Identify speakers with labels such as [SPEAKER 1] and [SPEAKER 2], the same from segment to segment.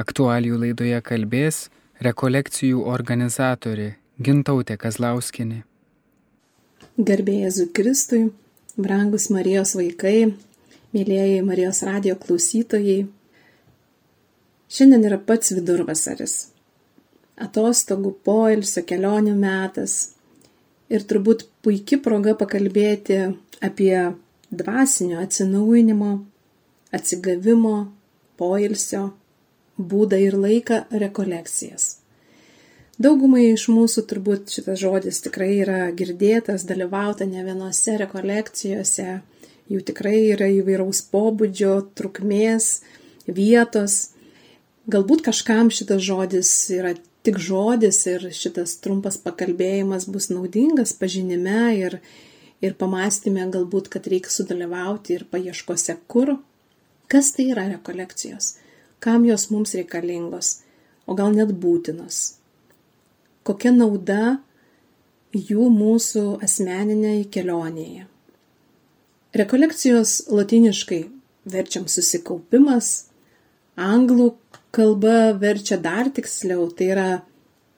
[SPEAKER 1] Aktualijų laidoje kalbės rekolekcijų organizatorė Gintautė Kazlauskinė.
[SPEAKER 2] Garbėjai Kristui, brangus Marijos vaikai, mėlyjeji Marijos radio klausytojai. Šiandien yra pats vidurvasaris. Atostogų, poilsio, kelionių metas. Ir turbūt puikia proga pakalbėti apie dvasinio atsinaujinimo, atsigavimo, poilsio būdą ir laiką rekolekcijas. Daugumai iš mūsų turbūt šitas žodis tikrai yra girdėtas, dalyvauta ne vienose rekolekcijose, jų tikrai yra įvairaus pobūdžio, trukmės, vietos. Galbūt kažkam šitas žodis yra tik žodis ir šitas trumpas pakalbėjimas bus naudingas pažinime ir, ir pamastymė galbūt, kad reikia sudalyvauti ir paieškose kur. Kas tai yra rekolekcijos? Kam jos mums reikalingos, o gal net būtinos. Kokia nauda jų mūsų asmeniniai kelionėje. Rekolekcijos latiniškai verčiam susikaupimas, anglų kalba verčia dar tiksliau, tai yra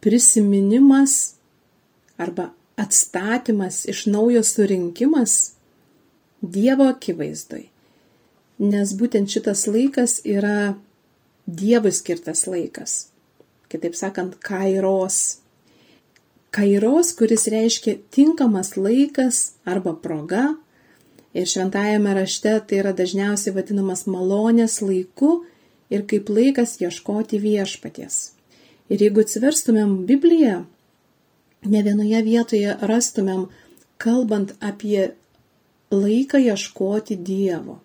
[SPEAKER 2] prisiminimas arba atstatymas iš naujo surinkimas Dievo akivaizdoj. Nes būtent šitas laikas yra Dievui skirtas laikas. Kitaip sakant, kairos. Kairos, kuris reiškia tinkamas laikas arba proga. Ir šventajame rašte tai yra dažniausiai vadinamas malonės laiku ir kaip laikas ieškoti viešpaties. Ir jeigu atsiverstumėm Bibliją, ne vienoje vietoje rastumėm, kalbant apie laiką ieškoti Dievo.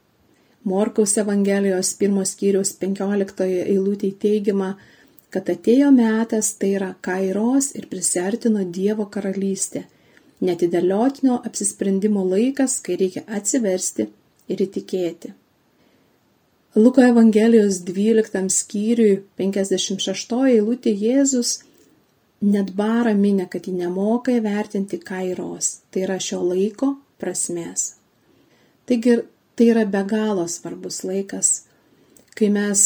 [SPEAKER 2] Morkaus Evangelijos pirmos skyriaus 15 eilutėje teigiama, kad atėjo metas, tai yra kairos ir prisertino Dievo karalystė, netidėliotinio apsisprendimo laikas, kai reikia atsiversti ir įtikėti. Luko Evangelijos 12 skyriui 56 eilutė Jėzus net barą minė, kad ji nemoka įvertinti kairos, tai yra šio laiko prasmės. Taigi Tai yra be galo svarbus laikas, kai mes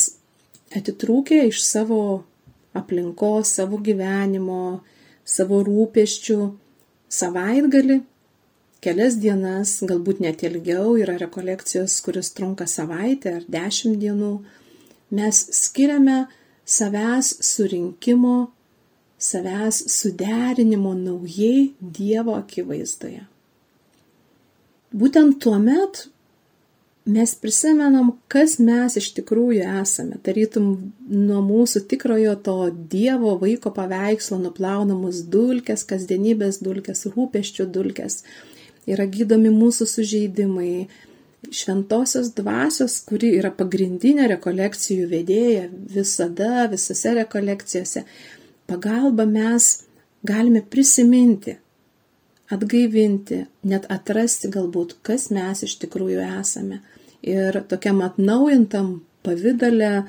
[SPEAKER 2] atitrūkę iš savo aplinkos, savo gyvenimo, savo rūpeščių, savaitgali, kelias dienas, galbūt net ilgiau, yra rekolekcijos, kuris trunka savaitę ar dešimt dienų, mes skiriame savęs surinkimo, savęs suderinimo naujai Dievo akivaizdoje. Būtent tuo met mes prisimenam, kas mes iš tikrųjų esame. Tarytum nuo mūsų tikrojo to Dievo vaiko paveikslo nuplaunamus dulkes, kasdienybės dulkes, rūpeščių dulkes. Yra gydomi mūsų sužeidimai. Šventosios dvasios, kuri yra pagrindinė rekolekcijų vedėja visada, visose rekolekcijose, pagalba mes galime prisiminti, atgaivinti, net atrasti galbūt, kas mes iš tikrųjų esame ir tokiam atnaujintam pavydale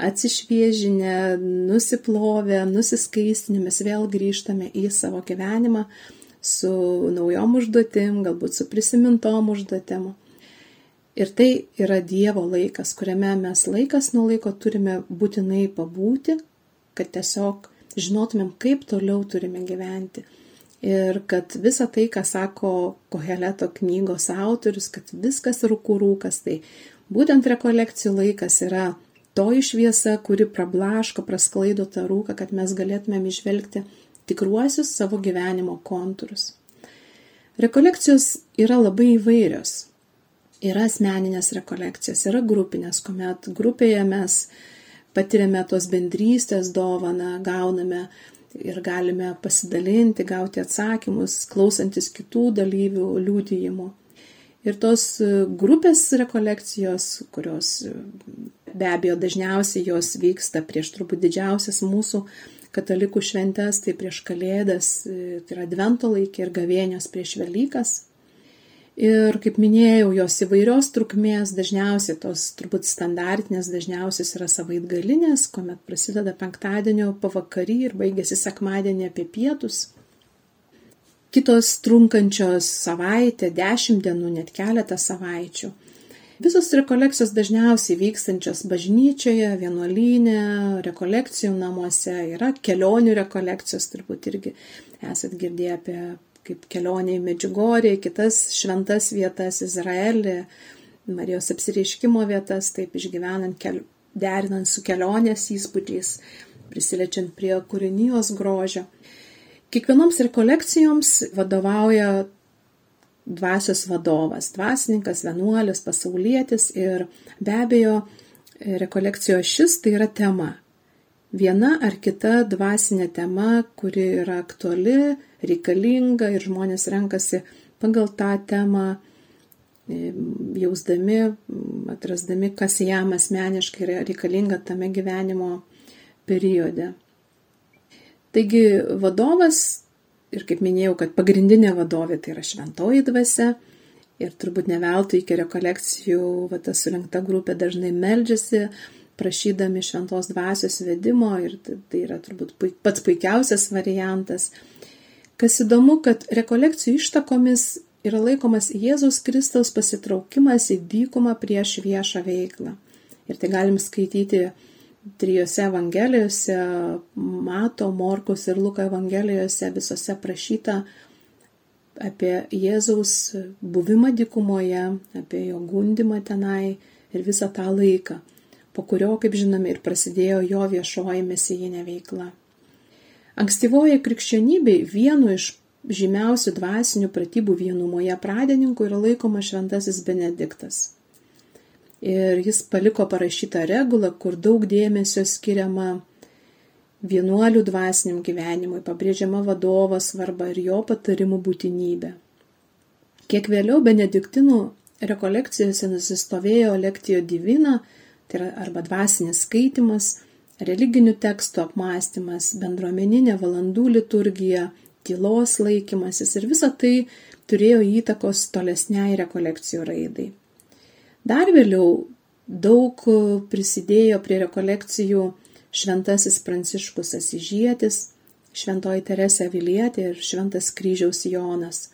[SPEAKER 2] atsišviežinę, nusiplovę, nusiskaistinę, mes vėl grįžtame į savo gyvenimą su naujom užduotim, galbūt su prisimintom užduotim. Ir tai yra Dievo laikas, kuriame mes laikas nuo laiko turime būtinai pabūti, kad tiesiog žinotumėm, kaip toliau turime gyventi ir kad visa tai, ką sako Koheleto knygos autorius, kad viskas rūkų rūkas, tai būtent rekolekcijų laikas yra toji šviesa, kuri prablaško, prasklaido tą rūką, kad mes galėtumėm išvelgti tikruosius savo gyvenimo kontūrus. Rekolekcijos yra labai įvairios. Yra asmeninės rekolekcijos, yra grupinės, kuomet grupėje mes patiriame tos bendrystės dovaną, gauname ir galime pasidalinti, gauti atsakymus, klausantis kitų dalyvių liūdėjimų. Ir tos e, grupės rekolekcijos, kurios e, be abejo dažniausiai jos vyksta prieš turbūt didžiausias mūsų katalikų šventes, tai prieš Kalėdas, e, tai yra Advento laikė ir gavėnios prieš Velykas. Ir kaip minėjau, jos įvairios trukmės, dažniausiai tos turbūt standartinės, dažniausiai yra savaitgalinės, kuomet prasideda penktadienio pavakarį ir baigėsi sekmadienį apie pietus. Kitos trunkančios savaitę, dešimt dienų, net keletą savaičių. Visos rekolekcijos dažniausiai vykstančios bažnyčioje, vienuolynė, rekolekcijų namuose yra kelionių rekolekcijos, turbūt irgi esat girdėję apie kaip kelionė į Medžiugorį, kitas šventas vietas Izraelį, Marijos apsireiškimo vietas, taip išgyvenant, kel... derinant su kelionės įspūdžiais, prisilečiant prie kūrinijos grožio. Kiekvienoms rekolekcijoms vadovauja dvasios vadovas, dvasininkas, vienuolis, pasaulietis ir be abejo rekolekcijos šis tai yra tema. Viena ar kita dvasinė tema, kuri yra aktuali, reikalinga ir žmonės renkasi pagal tą temą, e, jausdami, atrasdami, kas jam asmeniškai yra reikalinga tame gyvenimo periode. Taigi vadovas, ir kaip minėjau, kad pagrindinė vadovė tai yra šventoji dvasia, ir turbūt ne veltui iki rekolekcijų va, ta surinkta grupė dažnai meldžiasi, prašydami šventos dvasios vedimo ir tai yra turbūt pats puikiausias variantas. Kas įdomu, kad rekolekcijų ištakomis yra laikomas Jėzaus Kristaus pasitraukimas į dykumą prieš viešą veiklą. Ir tai galim skaityti trijose evangelijose, Mato, Morkus ir Luko evangelijose visose prašyta apie Jėzaus buvimą dikumoje, apie jo gundimą tenai ir visą tą laiką, po kurio, kaip žinome, ir prasidėjo jo viešoji mesijinė veikla. Ankstyvoje krikščionybei vienu iš žymiausių dvasinių pratybų vienumoje pradininkų yra laikomas šventasis Benediktas ir jis paliko parašytą regulą, kur daug dėmesio skiriama vienuolių dvasiniam gyvenimui, pabrėžiama vadovo svarba ir jo patarimų būtinybė. Kiek vėliau benediktinų rekolekcijose nusistovėjo lektijo divina, tai yra arba dvasinis skaitimas, religinių tekstų apmąstymas, bendruomeninė valandų liturgija, tylos laikymasis ir visa tai turėjo įtakos tolesniai rekolekcijų raidai. Dar vėliau daug prisidėjo prie rekolekcijų šventasis Pranciškus Asižėtis, šventoji Teresė Vilietė ir šventas kryžiaus Jonas.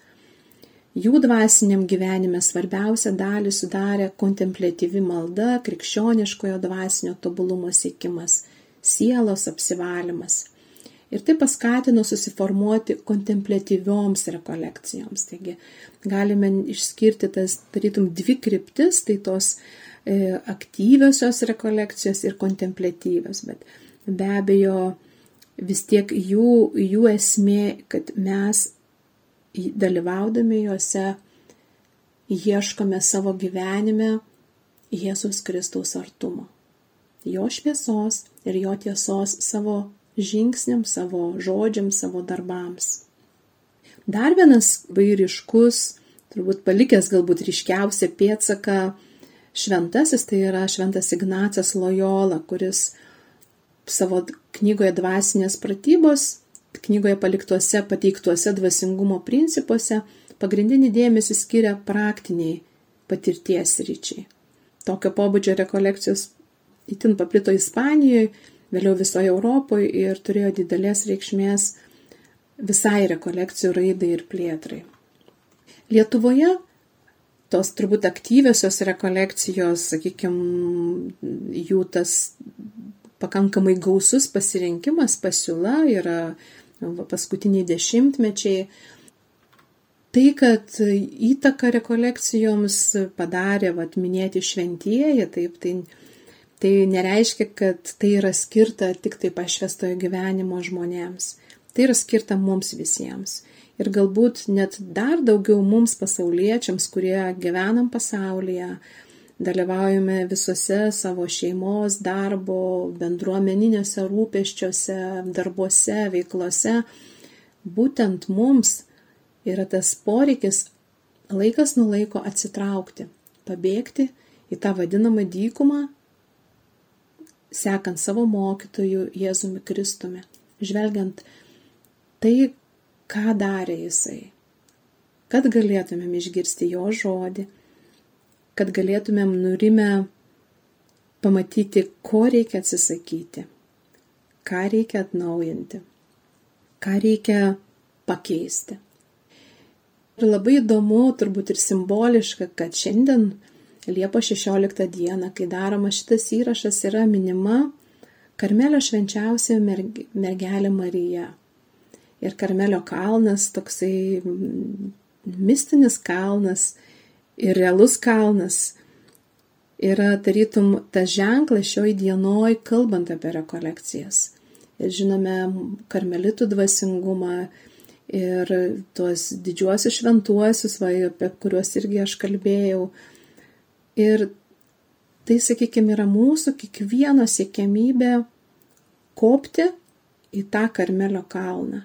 [SPEAKER 2] Jų dvasiniam gyvenime svarbiausia dalį sudarė kontemplatyvi malda, krikščioniškojo dvasinio tobulumo siekimas, sielos apsivalimas ir tai paskatino susiformuoti kontemplatyvioms rekolekcijoms. Taigi galime išskirti tas, tarytum, dvi kryptis, tai tos e, aktyviosios rekolekcijos ir kontemplatyvios, bet be abejo vis tiek jų, jų esmė, kad mes dalyvaudami juose ieškome savo gyvenime Jėzus Kristaus artumo, jo šviesos ir jo tiesos savo žingsniams, savo žodžiams, savo darbams. Dar vienas vairiškus, turbūt palikęs galbūt ryškiausią pėtsaką šventasis, tai yra šventas Ignacas Lojola, kuris savo knygoje dvasinės pratybos, knygoje paliktuose pateiktuose dvasingumo principuose pagrindinį dėmesį skiria praktiniai patirties ryčiai. Tokio pobūdžio rekolekcijos itin paplito Ispanijoje vėliau visoje Europoje ir turėjo didelės reikšmės visai rekolekcijų raidai ir plėtrai. Lietuvoje tos turbūt aktyviosios rekolekcijos, sakykime, jų tas pakankamai gausus pasirinkimas, pasiūla yra paskutiniai dešimtmečiai. Tai, kad įtaką rekolekcijoms padarė, vat, minėti šventieji, taip, tai Tai nereiškia, kad tai yra skirta tik tai pašvestojo gyvenimo žmonėms. Tai yra skirta mums visiems. Ir galbūt net dar daugiau mums pasauliečiams, kurie gyvenam pasaulyje, dalyvaujame visose savo šeimos, darbo, bendruomeniniuose rūpeščiuose, darbuose, veiklose. Būtent mums yra tas poreikis laikas nuo laiko atsitraukti, pabėgti į tą vadinamą dykumą sekant savo mokytoju Jėzumi Kristumi, žvelgiant tai, ką darė jisai, kad galėtumėm išgirsti jo žodį, kad galėtumėm nurimę pamatyti, ko reikia atsisakyti, ką reikia atnaujinti, ką reikia pakeisti. Ir labai įdomu, turbūt ir simboliška, kad šiandien Liepo 16 dieną, kai daroma šitas įrašas, yra minima Karmelio švenčiausia mergelė Marija. Ir Karmelio kalnas toksai mistinis kalnas ir realus kalnas yra tarytum tas ženklas šioj dienoj, kalbant apie rekolekcijas. Ir žinome karmelitų dvasingumą ir tuos didžiuosius šventuosius, va, apie kuriuos irgi aš kalbėjau. Ir tai, sakykime, yra mūsų kiekvieno siekėmybė kopti į tą Karmelio kalną.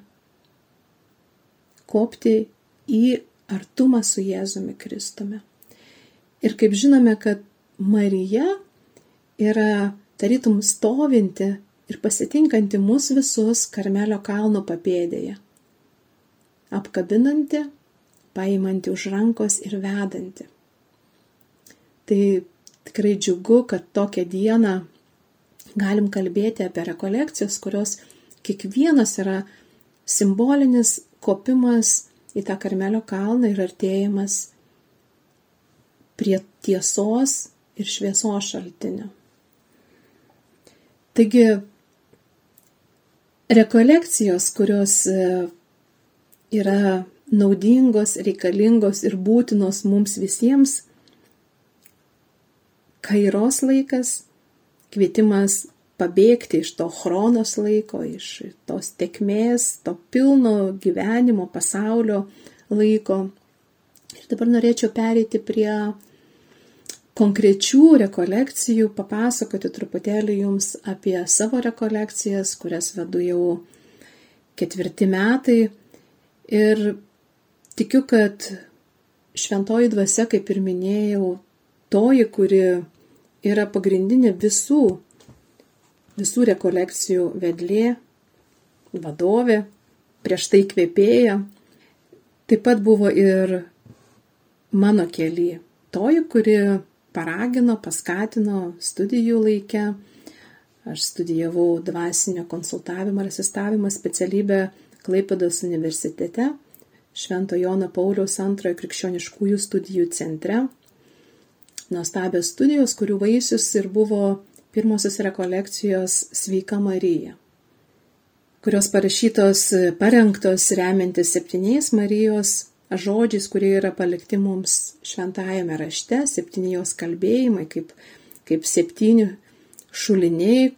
[SPEAKER 2] Kopti į artumą su Jėzumi Kristumi. Ir kaip žinome, kad Marija yra tarytum stovinti ir pasitinkanti mus visus Karmelio kalno papėdėje. Apkabinanti, paimanti už rankos ir vedanti. Tai tikrai džiugu, kad tokią dieną galim kalbėti apie rekolekcijas, kurios kiekvienas yra simbolinis kopimas į tą Karmelio kalną ir artėjimas prie tiesos ir šviesos šaltinio. Taigi, rekolekcijos, kurios e, yra naudingos, reikalingos ir būtinos mums visiems, kairos laikas, kvietimas pabėgti iš to chronos laiko, iš tos tekmės, to pilno gyvenimo, pasaulio laiko. Ir dabar norėčiau pereiti prie konkrečių rekolekcijų, papasakoti truputėlį jums apie savo rekolekcijas, kurias vedu jau ketvirti metai. Ir tikiu, kad šventoji dvasia, kaip ir minėjau, toji, kuri yra pagrindinė visų, visų rekolekcijų vedlė, vadovė, prieš tai kvėpėja. Taip pat buvo ir mano keli, toji, kuri paragino, paskatino studijų laikę. Aš studijavau dvasinio konsultavimo ir asistavimo specialybę Klaipados universitete, Švento Jono Pauliaus antrojo krikščioniškųjų studijų centre nuostabios studijos, kurių vaisius ir buvo pirmosios rekolekcijos Sveika Marija, kurios parašytos, parengtos remiantis septyniais Marijos žodžiais, kurie yra palikti mums šventajame rašte, septyni jos kalbėjimai, kaip, kaip septyni šuliniai,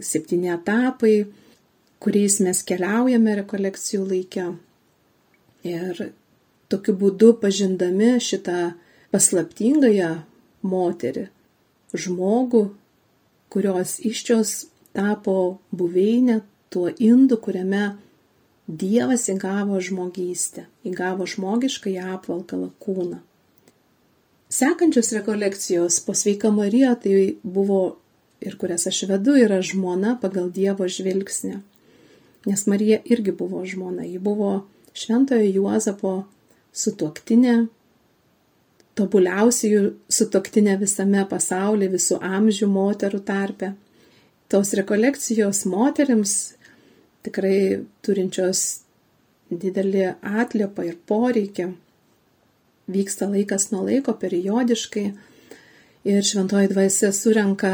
[SPEAKER 2] septyni etapai, kuriais mes keliaujame rekolekcijų laikę. Ir tokiu būdu pažindami šitą paslaptingąją moterį, žmogų, kurios iščios tapo buveinė tuo indu, kuriame Dievas įgavo žmogystę, įgavo žmogišką apvalkalą kūną. Sekančios rekolekcijos po sveika Marija tai buvo ir kurias aš vedu, yra žmona pagal Dievo žvilgsnį. Nes Marija irgi buvo žmona, ji buvo Šventojo Juozapo sutuoktinė, tobuliausiųjų sutoktinė visame pasaulyje, visų amžių moterų tarpe. Tos rekolekcijos moteriams, tikrai turinčios didelį atliepą ir poreikį, vyksta laikas nuo laiko, periodiškai ir šventoji dvasia surenka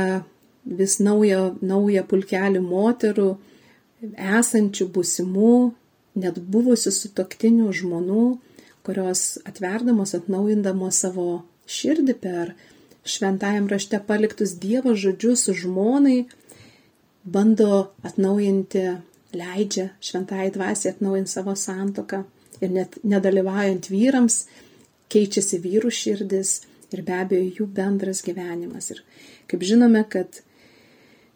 [SPEAKER 2] vis naują, naują pulkelį moterų, esančių, būsimų, net buvusių sutoktinių žmonų, kurios atverdamos, atnaujindamos savo širdį per šventajam rašte paliktus Dievo žodžius žmonai, bando atnaujinti, leidžia šventai dvasiai atnaujinti savo santoką ir net nedalyvaujant vyrams keičiasi vyrų širdis ir be abejo jų bendras gyvenimas. Ir kaip žinome, kad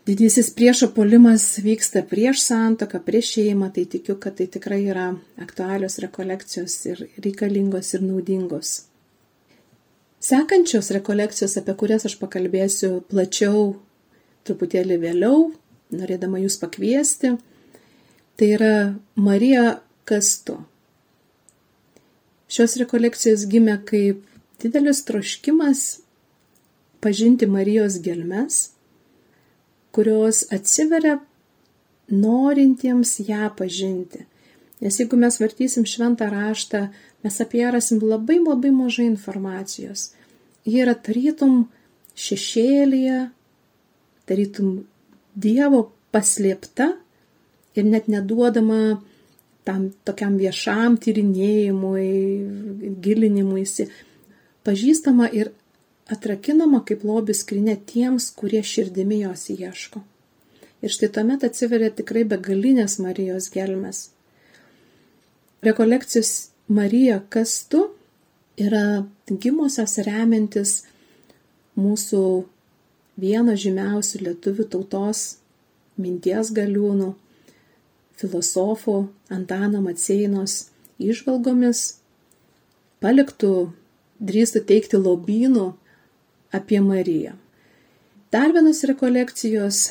[SPEAKER 2] didysis priešo polimas vyksta prieš santoką, prieš šeimą, tai tikiu, kad tai tikrai yra aktualios rekolekcijos ir reikalingos ir naudingos. Sekančios rekolekcijos, apie kurias aš pakalbėsiu plačiau truputėlį vėliau, norėdama jūs pakviesti, tai yra Marija Kastu. Šios rekolekcijos gimė kaip didelis troškimas pažinti Marijos gelmes kurios atsiveria norintiems ją pažinti. Nes jeigu mes vartysim šventą raštą, mes apie ją rasim labai labai mažai informacijos. jie yra tarytum šešėlėje, tarytum Dievo paslėpta ir net neduodama tam tokiam viešam tyrinėjimui, gilinimuisi, pažįstama ir atrakinama kaip lobis skrinė tiems, kurie širdimi jos ieško. Ir štai tuomet atsiveria tikrai begalinės Marijos gelmes. Rekolekcijos Marija, kas tu, yra gimusios remiantis mūsų vieno žymiausių lietuvių tautos minties galiūnų, filosofų Antano Maceinos išvalgomis, paliktų, drįstų teikti lobynų apie Mariją. Dar vienos rekolekcijos,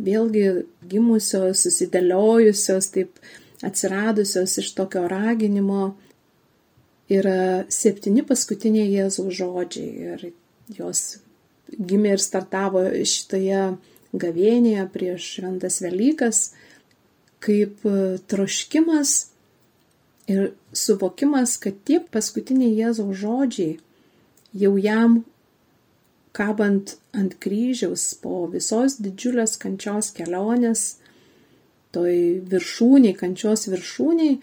[SPEAKER 2] vėlgi gimusios, susidėliojusios, taip atsiradusios iš tokio raginimo, yra septyni paskutiniai Jėzaus žodžiai ir jos gimė ir startavo šitoje gavėnėje prieš šventas Velykas, kaip troškimas ir suvokimas, kad tie paskutiniai Jėzaus žodžiai jau jam kabant ant kryžiaus po visos didžiulės kančios kelionės, toj viršūniai, kančios viršūniai,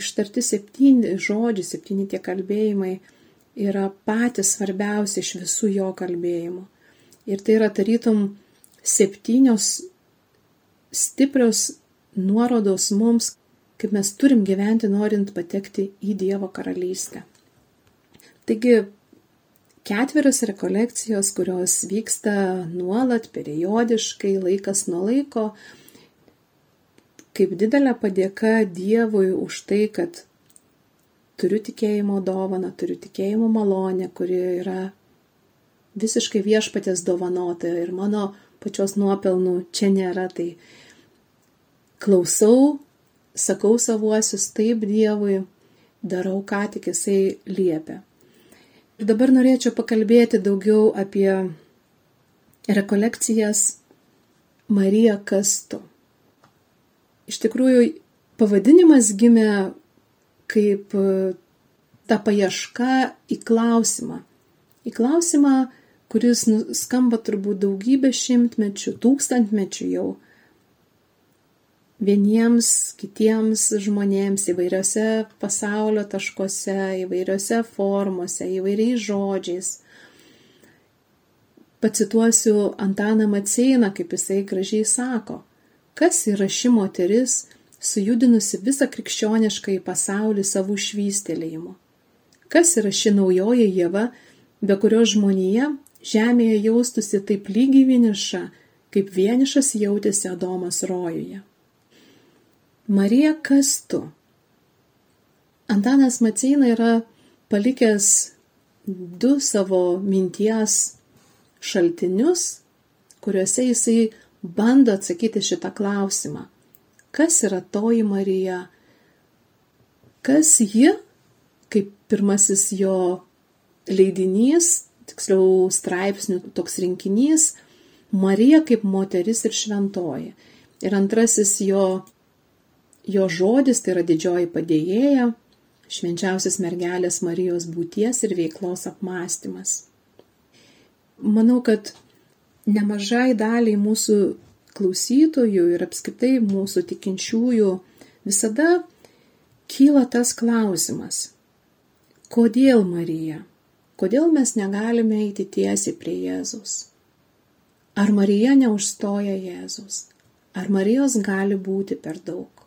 [SPEAKER 2] ištarti septyni žodžiai, septyni tie kalbėjimai yra patys svarbiausi iš visų jo kalbėjimų. Ir tai yra tarytum septynios stiprios nuorodos mums, kaip mes turim gyventi norint patekti į Dievo karalystę. Taigi, ketverios rekolekcijos, kurios vyksta nuolat, periodiškai, laikas nuo laiko, kaip didelė padėka Dievui už tai, kad turiu tikėjimo dovaną, turiu tikėjimo malonę, kuri yra visiškai viešpatės dovanota ir mano pačios nuopelnų čia nėra. Tai klausau, sakau savuosius taip Dievui, darau, ką tik jisai liepia. Dabar norėčiau pakalbėti daugiau apie rekolekcijas Marija Kastu. Iš tikrųjų, pavadinimas gimė kaip ta paieška į klausimą. Į klausimą, kuris nu, skamba turbūt daugybę šimtmečių, tūkstantmečių jau vieniems, kitiems žmonėms įvairiose pasaulio taškuose, įvairiose formose, įvairiais žodžiais. Pacituosiu Antaną Maceiną, kaip jisai gražiai sako, kas yra ši moteris, sujudinusi visą krikščionišką į pasaulį savų švystelėjimu. Kas yra ši naujoji jėva, be kurios žmonija žemėje jaustųsi taip lygiai vieniša, kaip vienišas jautėsi Adomas rojuje. Marija kas tu? Antanas Maceina yra palikęs du savo minties šaltinius, kuriuose jisai bando atsakyti šitą klausimą. Kas yra toji Marija? Kas ji, kaip pirmasis jo leidinys tiksliau straipsnių toks rinkinys Marija kaip moteris ir šventoji. Ir antrasis jo, jo žodis tai yra didžioji padėjėja, švenčiausias mergelės Marijos būties ir veiklos apmąstymas. Manau, kad nemažai daliai mūsų klausytojų ir apskritai mūsų tikinčiųjų visada kyla tas klausimas, kodėl Marija? Kodėl mes negalime eiti tiesiai prie Jėzus? Ar Marija neužstoja Jėzus? Ar Marijos gali būti per daug?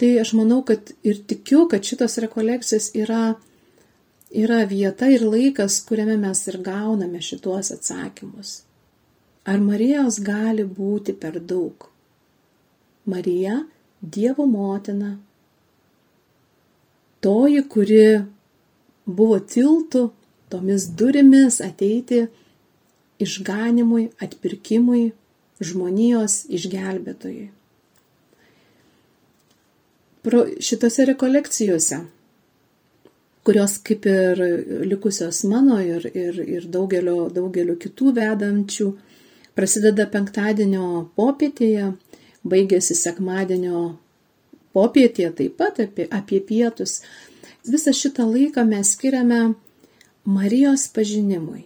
[SPEAKER 2] Tai aš manau, kad ir tikiu, kad šitos rekolekcijos yra, yra vieta ir laikas, kuriame mes ir gauname šituos atsakymus. Ar Marijos gali būti per daug? Marija - Dievo motina. Toji, kuri buvo tiltų tomis durimis ateiti išganimui, atpirkimui, žmonijos išgelbėtojui. Šitose rekolekcijose, kurios kaip ir likusios mano ir, ir, ir daugelio, daugelio kitų vedančių, prasideda penktadienio popietėje, baigėsi sekmadienio popietėje taip pat apie, apie pietus, visą šitą laiką mes skiriame Marijos pažinimui.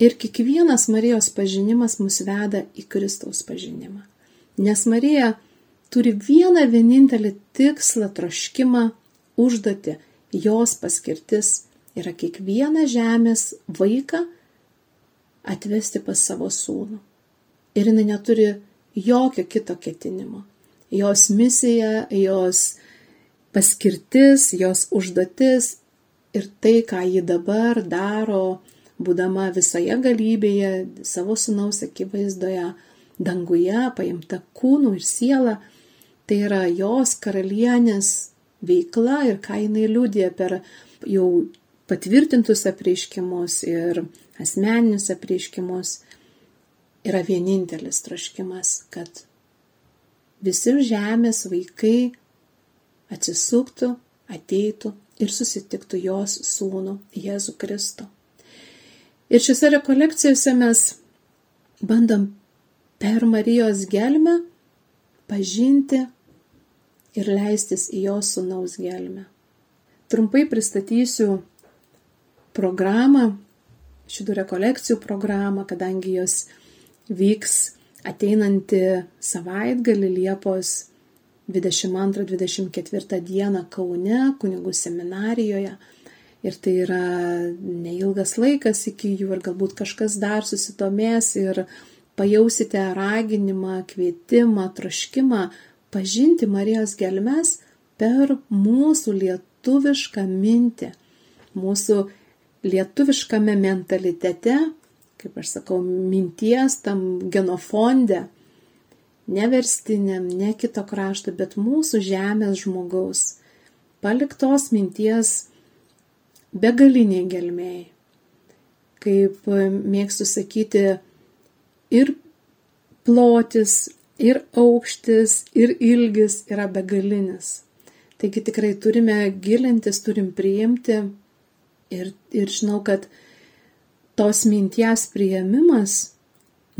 [SPEAKER 2] Ir kiekvienas Marijos pažinimas mus veda į Kristaus pažinimą. Nes Marija turi vieną vienintelį tikslą, troškimą, užduoti. Jos paskirtis yra kiekvieną žemės vaiką atvesti pas savo sūnų. Ir jinai neturi jokio kito ketinimo. Jos misija, jos paskirtis, jos užduotis ir tai, ką ji dabar daro, būdama visoje galybėje, savo sunaus akivaizdoje, danguje, paimta kūnų ir siela, tai yra jos karalienės veikla ir ką jinai liūdė per jau patvirtintus apreiškimus ir asmeninius apreiškimus, yra vienintelis troškimas, kad visi žemės vaikai atsisuktų, ateitų ir susitiktų jos sūnų Jėzų Kristų. Ir šiuose rekolekcijose mes bandom per Marijos gelmę pažinti ir leistis į jos sunaus gelmę. Trumpai pristatysiu programą, šitų rekolekcijų programą, kadangi jos vyks ateinantį savaitgalį Liepos 22-24 dieną Kaune, kunigų seminarijoje ir tai yra neilgas laikas iki jų ir galbūt kažkas dar susidomės ir pajausite raginimą, kvietimą, troškimą pažinti Marijos gelmes per mūsų lietuvišką mintį, mūsų lietuviškame mentalitete, kaip aš sakau, minties tam genofonde, neverstiniam, ne kito krašto, bet mūsų žemės žmogaus, paliktos minties begaliniai gelmiai. Kaip mėgstu sakyti, ir plotis, ir aukštis, ir ilgis yra begalinis. Taigi tikrai turime gilintis, turim priimti ir, ir žinau, kad tos minties priėmimas,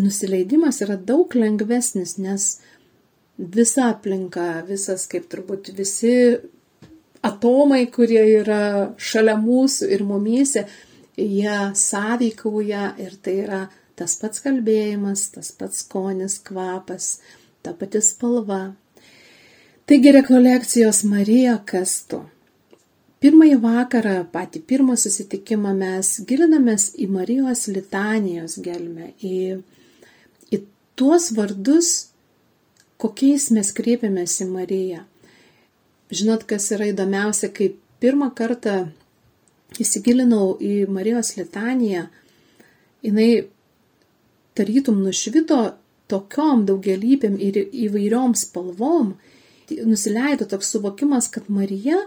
[SPEAKER 2] nusileidimas yra daug lengvesnis, nes visa aplinka, visas kaip turbūt visi atomai, kurie yra šalia mūsų ir mumyse, jie sąveikauja ir tai yra tas pats kalbėjimas, tas pats skonis, kvapas, ta pati spalva. Taigi rekolekcijos Marija kas tu? Pirmąjį vakarą, patį pirmą susitikimą mes gilinamės į Marijos litanijos gelmę, į, į tuos vardus, kokiais mes kreipiamės į Mariją. Žinot, kas yra įdomiausia, kai pirmą kartą įsigilinau į Marijos litaniją, jinai tarytum nušvito tokiom daugelybėm ir įvairiom spalvom, nusileido toks suvokimas, kad Marija,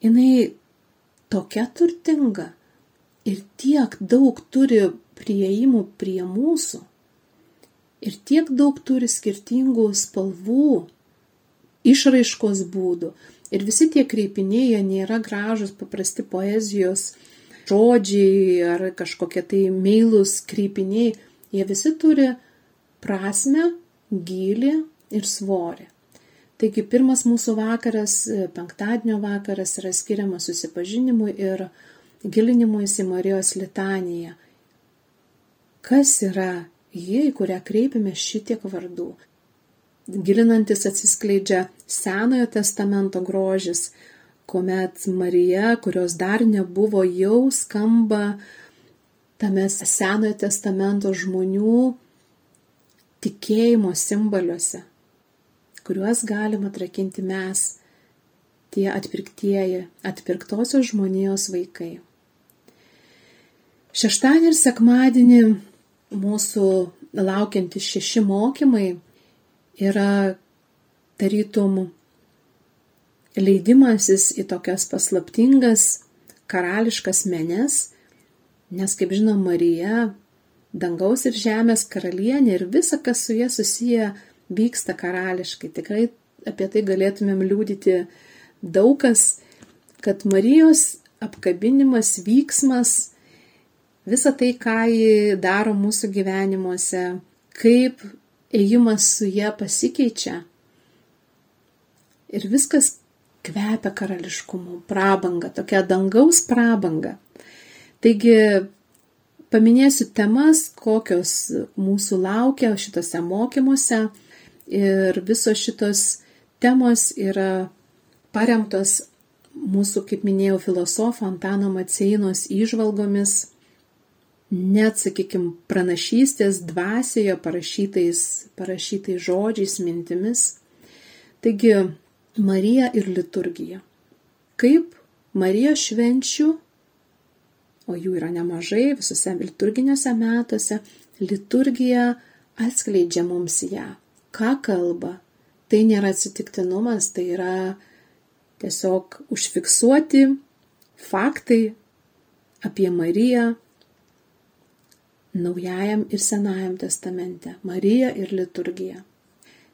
[SPEAKER 2] jinai tokia turtinga ir tiek daug turi prieimų prie mūsų ir tiek daug turi skirtingų spalvų išraiškos būdų. Ir visi tie kreipiniai, jie nėra gražus, paprasti poezijos žodžiai ar kažkokie tai meilus kreipiniai, jie visi turi prasme, gilį ir svorį. Taigi pirmas mūsų vakaras, penktadienio vakaras yra skiriamas susipažinimui ir gilinimui į Marijos litaniją. Kas yra ji, į kurią kreipiame šitiek vardų? gilinantis atsiskleidžia Senojo testamento grožis, kuomet Marija, kurios dar nebuvo, jau skamba tame Senojo testamento žmonių tikėjimo simboliuose, kuriuos galime atrakinti mes, tie atpirktieji, atpirktosios žmonijos vaikai. Šeštadienį ir sekmadienį mūsų laukiantys šeši mokymai yra tarytum leidimasis į tokias paslaptingas karališkas menes, nes, kaip žinom, Marija, dangaus ir žemės karalienė ir visa, kas su jie susiję, vyksta karališkai. Tikrai apie tai galėtumėm liūdyti daugas, kad Marijos apkabinimas, vyksmas, visa tai, ką ji daro mūsų gyvenimuose, kaip ėjimas su ją pasikeičia ir viskas kvepia karališkumu, prabanga, tokia dangaus prabanga. Taigi paminėsiu temas, kokios mūsų laukia šitose mokymuose ir visos šitos temos yra paremtos mūsų, kaip minėjau, filosofo Antano Maceinos įžvalgomis, net, sakykime, pranašystės dvasioje parašytais, parašytais žodžiais, mintimis. Taigi, Marija ir liturgija. Kaip Marijos švenčių, o jų yra nemažai visose liturginiuose metuose, liturgija atskleidžia mums ją. Ką kalba? Tai nėra atsitiktinumas, tai yra tiesiog užfiksuoti faktai apie Mariją Naujajam ir Senajam testamente - Marija ir liturgija.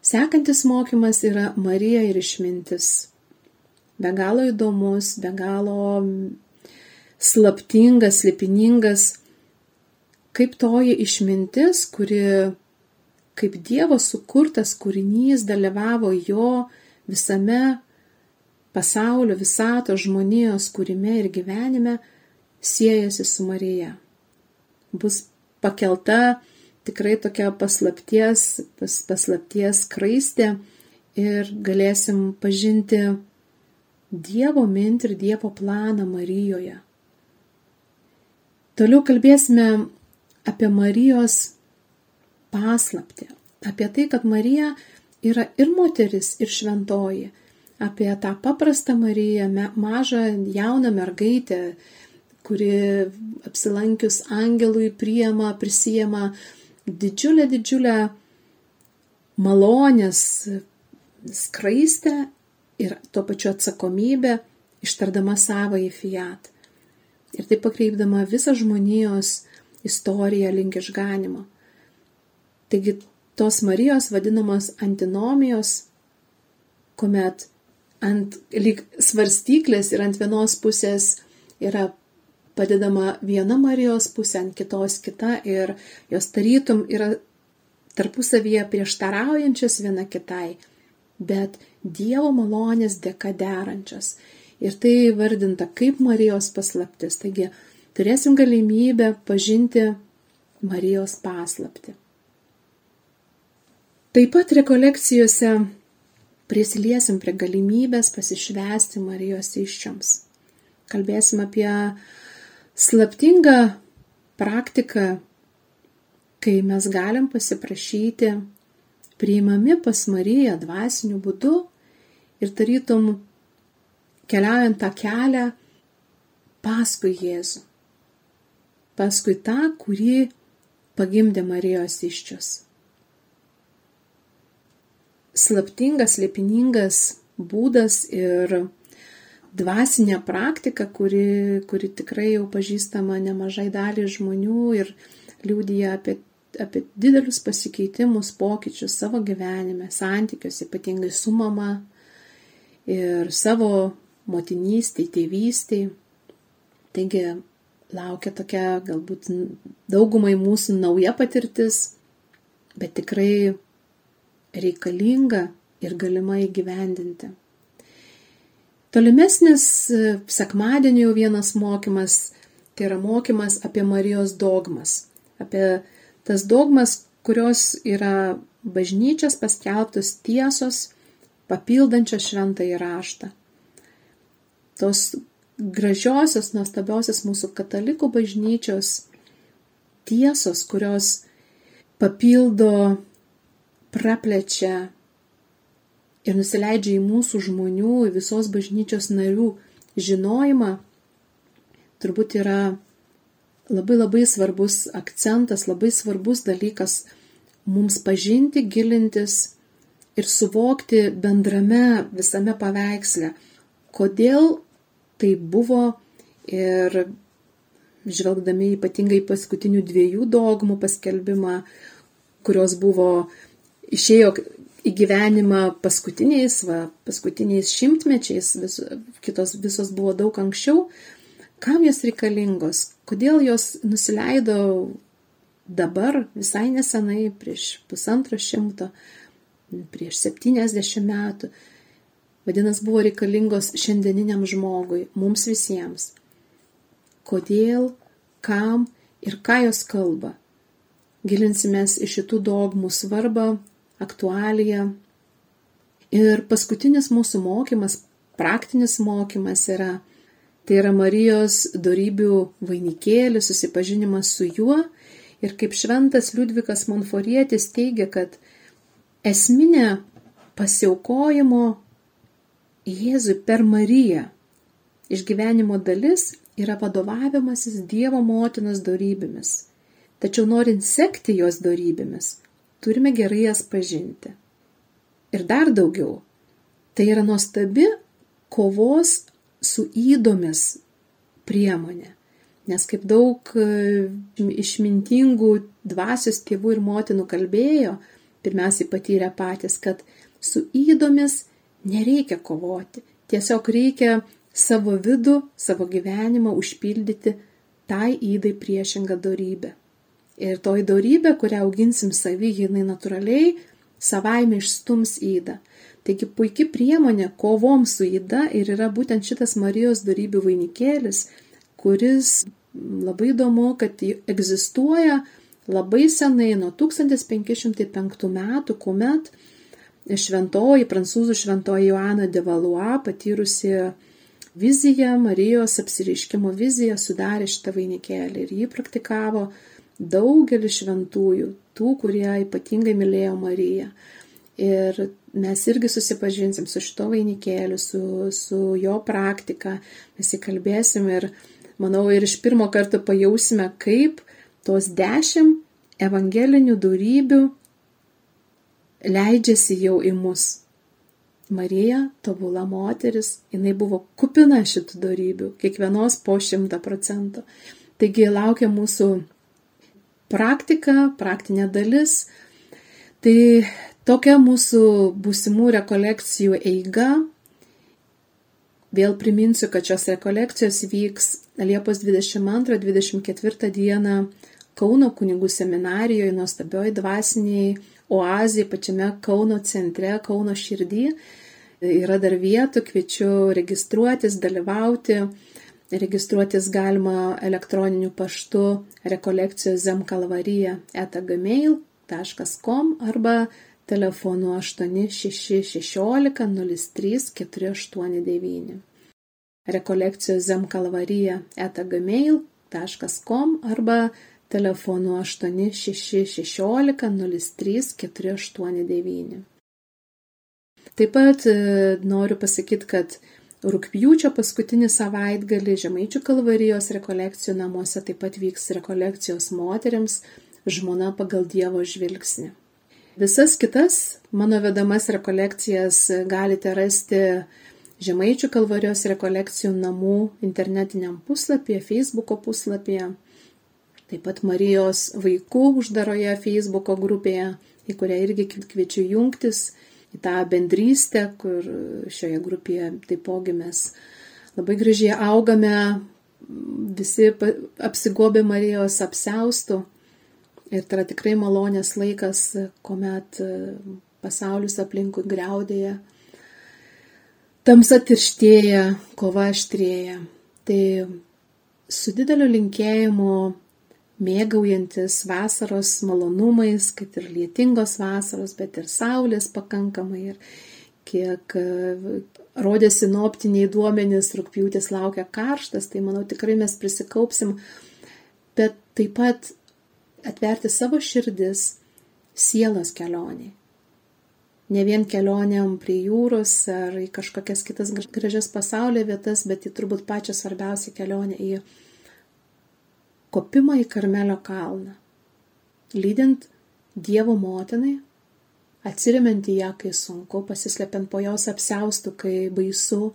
[SPEAKER 2] Sekantis mokymas yra Marija ir išmintis. Be galo įdomus, be galo slaptingas, lipiningas, kaip toji išmintis, kuri kaip Dievo sukurtas kūrinys dalyvavo jo visame pasaulio, visato žmonijos kūrime ir gyvenime, siejasi su Marija. Bus pakelta tikrai tokia paslapties, pas, paslapties kraistė ir galėsim pažinti Dievo mintį ir Dievo planą Marijoje. Toliau kalbėsime apie Marijos paslaptį, apie tai, kad Marija yra ir moteris, ir šventoji, apie tą paprastą Mariją, mažą jauną mergaitę, kuri apsilankius angelui priema, prisijama didžiulę, didžiulę malonės skraistę ir tuo pačiu atsakomybę ištardama savo į fiat. Ir taip pakreipdama visą žmonijos istoriją link išganimo. Taigi tos Marijos vadinamos antinomijos, kuomet ant lyg svarstyklės ir ant vienos pusės yra padedama viena Marijos pusė ant kitos kita ir jos tarytum yra tarpusavyje prieštaraujančios viena kitai, bet Dievo malonės dėka derančios. Ir tai vardinta kaip Marijos paslaptis. Taigi turėsim galimybę pažinti Marijos paslapti. Taip pat rekolekcijose prisiliesim prie galimybės pasišvesti Marijos iščioms. Kalbėsim apie slaptinga praktika, kai mes galim pasiprašyti, priimami pas Mariją dvasiniu būdu ir tarytum keliaujant tą kelią paskui Jėzų, paskui tą, kurį pagimdė Marijos iščios. Slaptingas, liepiningas būdas ir dvasinė praktika, kuri, kuri tikrai jau pažįstama nemažai daliai žmonių ir liūdija apie, apie didelius pasikeitimus, pokyčius savo gyvenime, santykiuose, ypatingai su mama ir savo motinystėje, tėvystėje. Taigi laukia tokia galbūt daugumai mūsų nauja patirtis, bet tikrai reikalinga ir galima įgyvendinti. Tolimesnis e, sekmadienio vienas mokymas, tai yra mokymas apie Marijos dogmas, apie tas dogmas, kurios yra bažnyčios paskelbtos tiesos, papildančios šventą įraštą. Tos gražiosios, nuostabiosios mūsų katalikų bažnyčios tiesos, kurios papildo, praplečia ir nusileidžia į mūsų žmonių, į visos bažnyčios narių žinojimą, turbūt yra labai labai svarbus akcentas, labai svarbus dalykas mums pažinti, gilintis ir suvokti bendrame visame paveiksle, kodėl tai buvo ir žvelgdami ypatingai paskutinių dviejų dogmų paskelbimą, kurios buvo išėjo į gyvenimą paskutiniais, va, paskutiniais šimtmečiais, vis, kitos visos buvo daug anksčiau, kam jos reikalingos, kodėl jos nusileido dabar, visai nesenai, prieš pusantro šimto, prieš septyniasdešimt metų. Vadinasi, buvo reikalingos šiandieniniam žmogui, mums visiems. Kodėl kam ir ką jos kalba. Gilinsimės į šitų dogmų svarbą, aktualiją. Ir paskutinis mūsų mokymas, praktinis mokymas yra, tai yra Marijos darybių vainikėlis, susipažinimas su juo. Ir kaip šventas Liudvikas Monforietis teigia, kad esminė pasiaukojimo Jėzui per Mariją išgyvenimo dalis yra vadovavimasis Dievo motinos darybėmis. Tačiau norint sekti jos darybėmis, turime gerai jas pažinti. Ir dar daugiau, tai yra nuostabi kovos su įdomis priemonė. Nes kaip daug e, išmintingų dvasios tėvų ir motinų kalbėjo, pirmiausiai patyrė patys, kad su įdomis nereikia kovoti. Tiesiog reikia savo vidų, savo gyvenimą užpildyti tai įdai priešingą darybę. Ir toji darybė, kurią auginsim savį, jinai natūraliai savaime išstums įdą. Taigi puikia priemonė kovom su įda ir yra būtent šitas Marijos darybių vainikėlis, kuris labai įdomu, kad egzistuoja labai senai, nuo 1505 metų, kuomet šventoji, prancūzų šventoji Joana de Valois, patyrusi viziją, Marijos apsireiškimo viziją sudarė šitą vainikėlį ir jį praktikavo daugelis šventųjų, tų, kurie ypatingai mylėjo Mariją. Ir mes irgi susipažinsim su šito vainikėliu, su, su jo praktika, mes įkalbėsim ir, manau, ir iš pirmo karto pajausime, kaip tos dešimt evangelinių darybių leidžiasi jau į mus. Marija, tobula moteris, jinai buvo kupina šitų darybių, kiekvienos po šimtą procentų. Taigi laukia mūsų praktika, praktinė dalis. Tai tokia mūsų būsimų rekolekcijų eiga. Vėl priminsiu, kad šios rekolekcijos vyks Liepos 22-24 dieną Kauno kunigų seminarijoje, nuostabioji dvasiniai oazė pačiame Kauno centre, Kauno širdį. Yra dar vietų, kviečiu registruotis, dalyvauti. Registruotis galima elektroniniu paštu rekolekcijos zemkalvarija etagmail.com arba telefonu 8616 03 489. Rekolekcijos zemkalvarija etagmail.com arba telefonu 8616 03 489. Taip pat e, noriu pasakyti, kad rūpjūčio paskutinį savaitgalį Žemaičių kalvarijos rekolekcijų namuose taip pat vyks rekolekcijos moteriams žmona pagal Dievo žvilgsnį. Visas kitas mano vedamas rekolekcijas galite rasti Žemaičių kalvarijos rekolekcijų namų internetiniam puslapyje, Facebook'o puslapyje taip pat Marijos vaikų uždaroje Facebook'o grupėje, į kurią irgi kviečiu jungtis, į tą bendrystę, kur šioje grupėje taipogi mes labai gražiai augame, visi apsigobė Marijos apseustų. Ir tai yra tikrai malonės laikas, kuomet pasaulis aplinkui greudėja, tamsa tirštėja, kova aštrėja. Tai su dideliu linkėjimu mėgaujantis vasaros malonumais, kad ir lietingos vasaros, bet ir saulės pakankamai. Ir kiek e, rodė sinoptiniai duomenys, rūpjūtis laukia karštas, tai manau tikrai mes prisikaupsim, bet taip pat atverti savo širdis sielos kelioniai. Ne vien kelioniam prie jūros ar į kažkokias kitas gražias pasaulio vietas, bet į turbūt pačią svarbiausią kelionę į kopimą į Karmelio kalną, lydint Dievo motinai, atsirimiant į ją, kai sunku, pasislepiant po jos apseustų, kai baisu,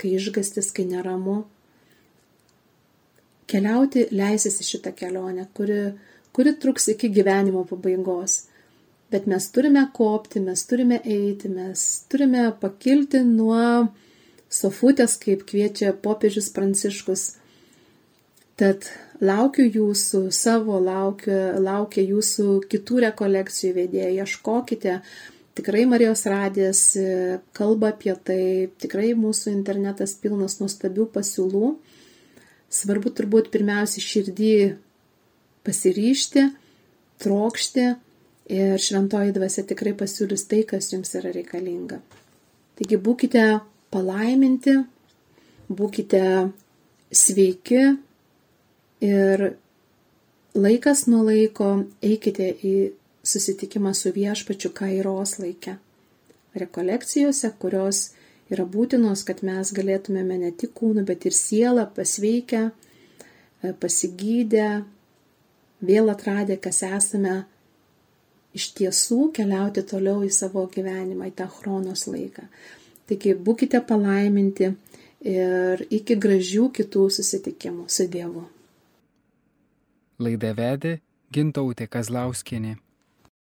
[SPEAKER 2] kai išgastis, kai neramu. Keliauti leisis į šitą kelionę, kuri, kuri truks iki gyvenimo pabaigos. Bet mes turime kopti, mes turime eiti, mes turime pakilti nuo sofutės, kaip kviečia popiežius Pranciškus. Tad laukiu jūsų savo, laukiu, laukia jūsų kitų rekolekcijų vedėjai, ieškokite. Tikrai Marijos radijas kalba apie tai, tikrai mūsų internetas pilnas nuostabių pasiūlų. Svarbu turbūt pirmiausia širdį pasiryšti, trokšti ir šventoji dvasia tikrai pasiūlys tai, kas jums yra reikalinga. Taigi būkite palaiminti, būkite sveiki ir laikas nuo laiko eikite į susitikimą su viešpačiu kairos laike. Rekolekcijose, kurios yra būtinos, kad mes galėtumėme ne tik kūną, bet ir sielą pasveikę, e, pasigydę, vėl atradę, kas esame, iš tiesų keliauti toliau į savo gyvenimą, į tą chronos laiką. Taigi būkite palaiminti ir iki gražių kitų susitikimų su Dievu.
[SPEAKER 1] Laidą vedė Gintautė Kazlauskinė.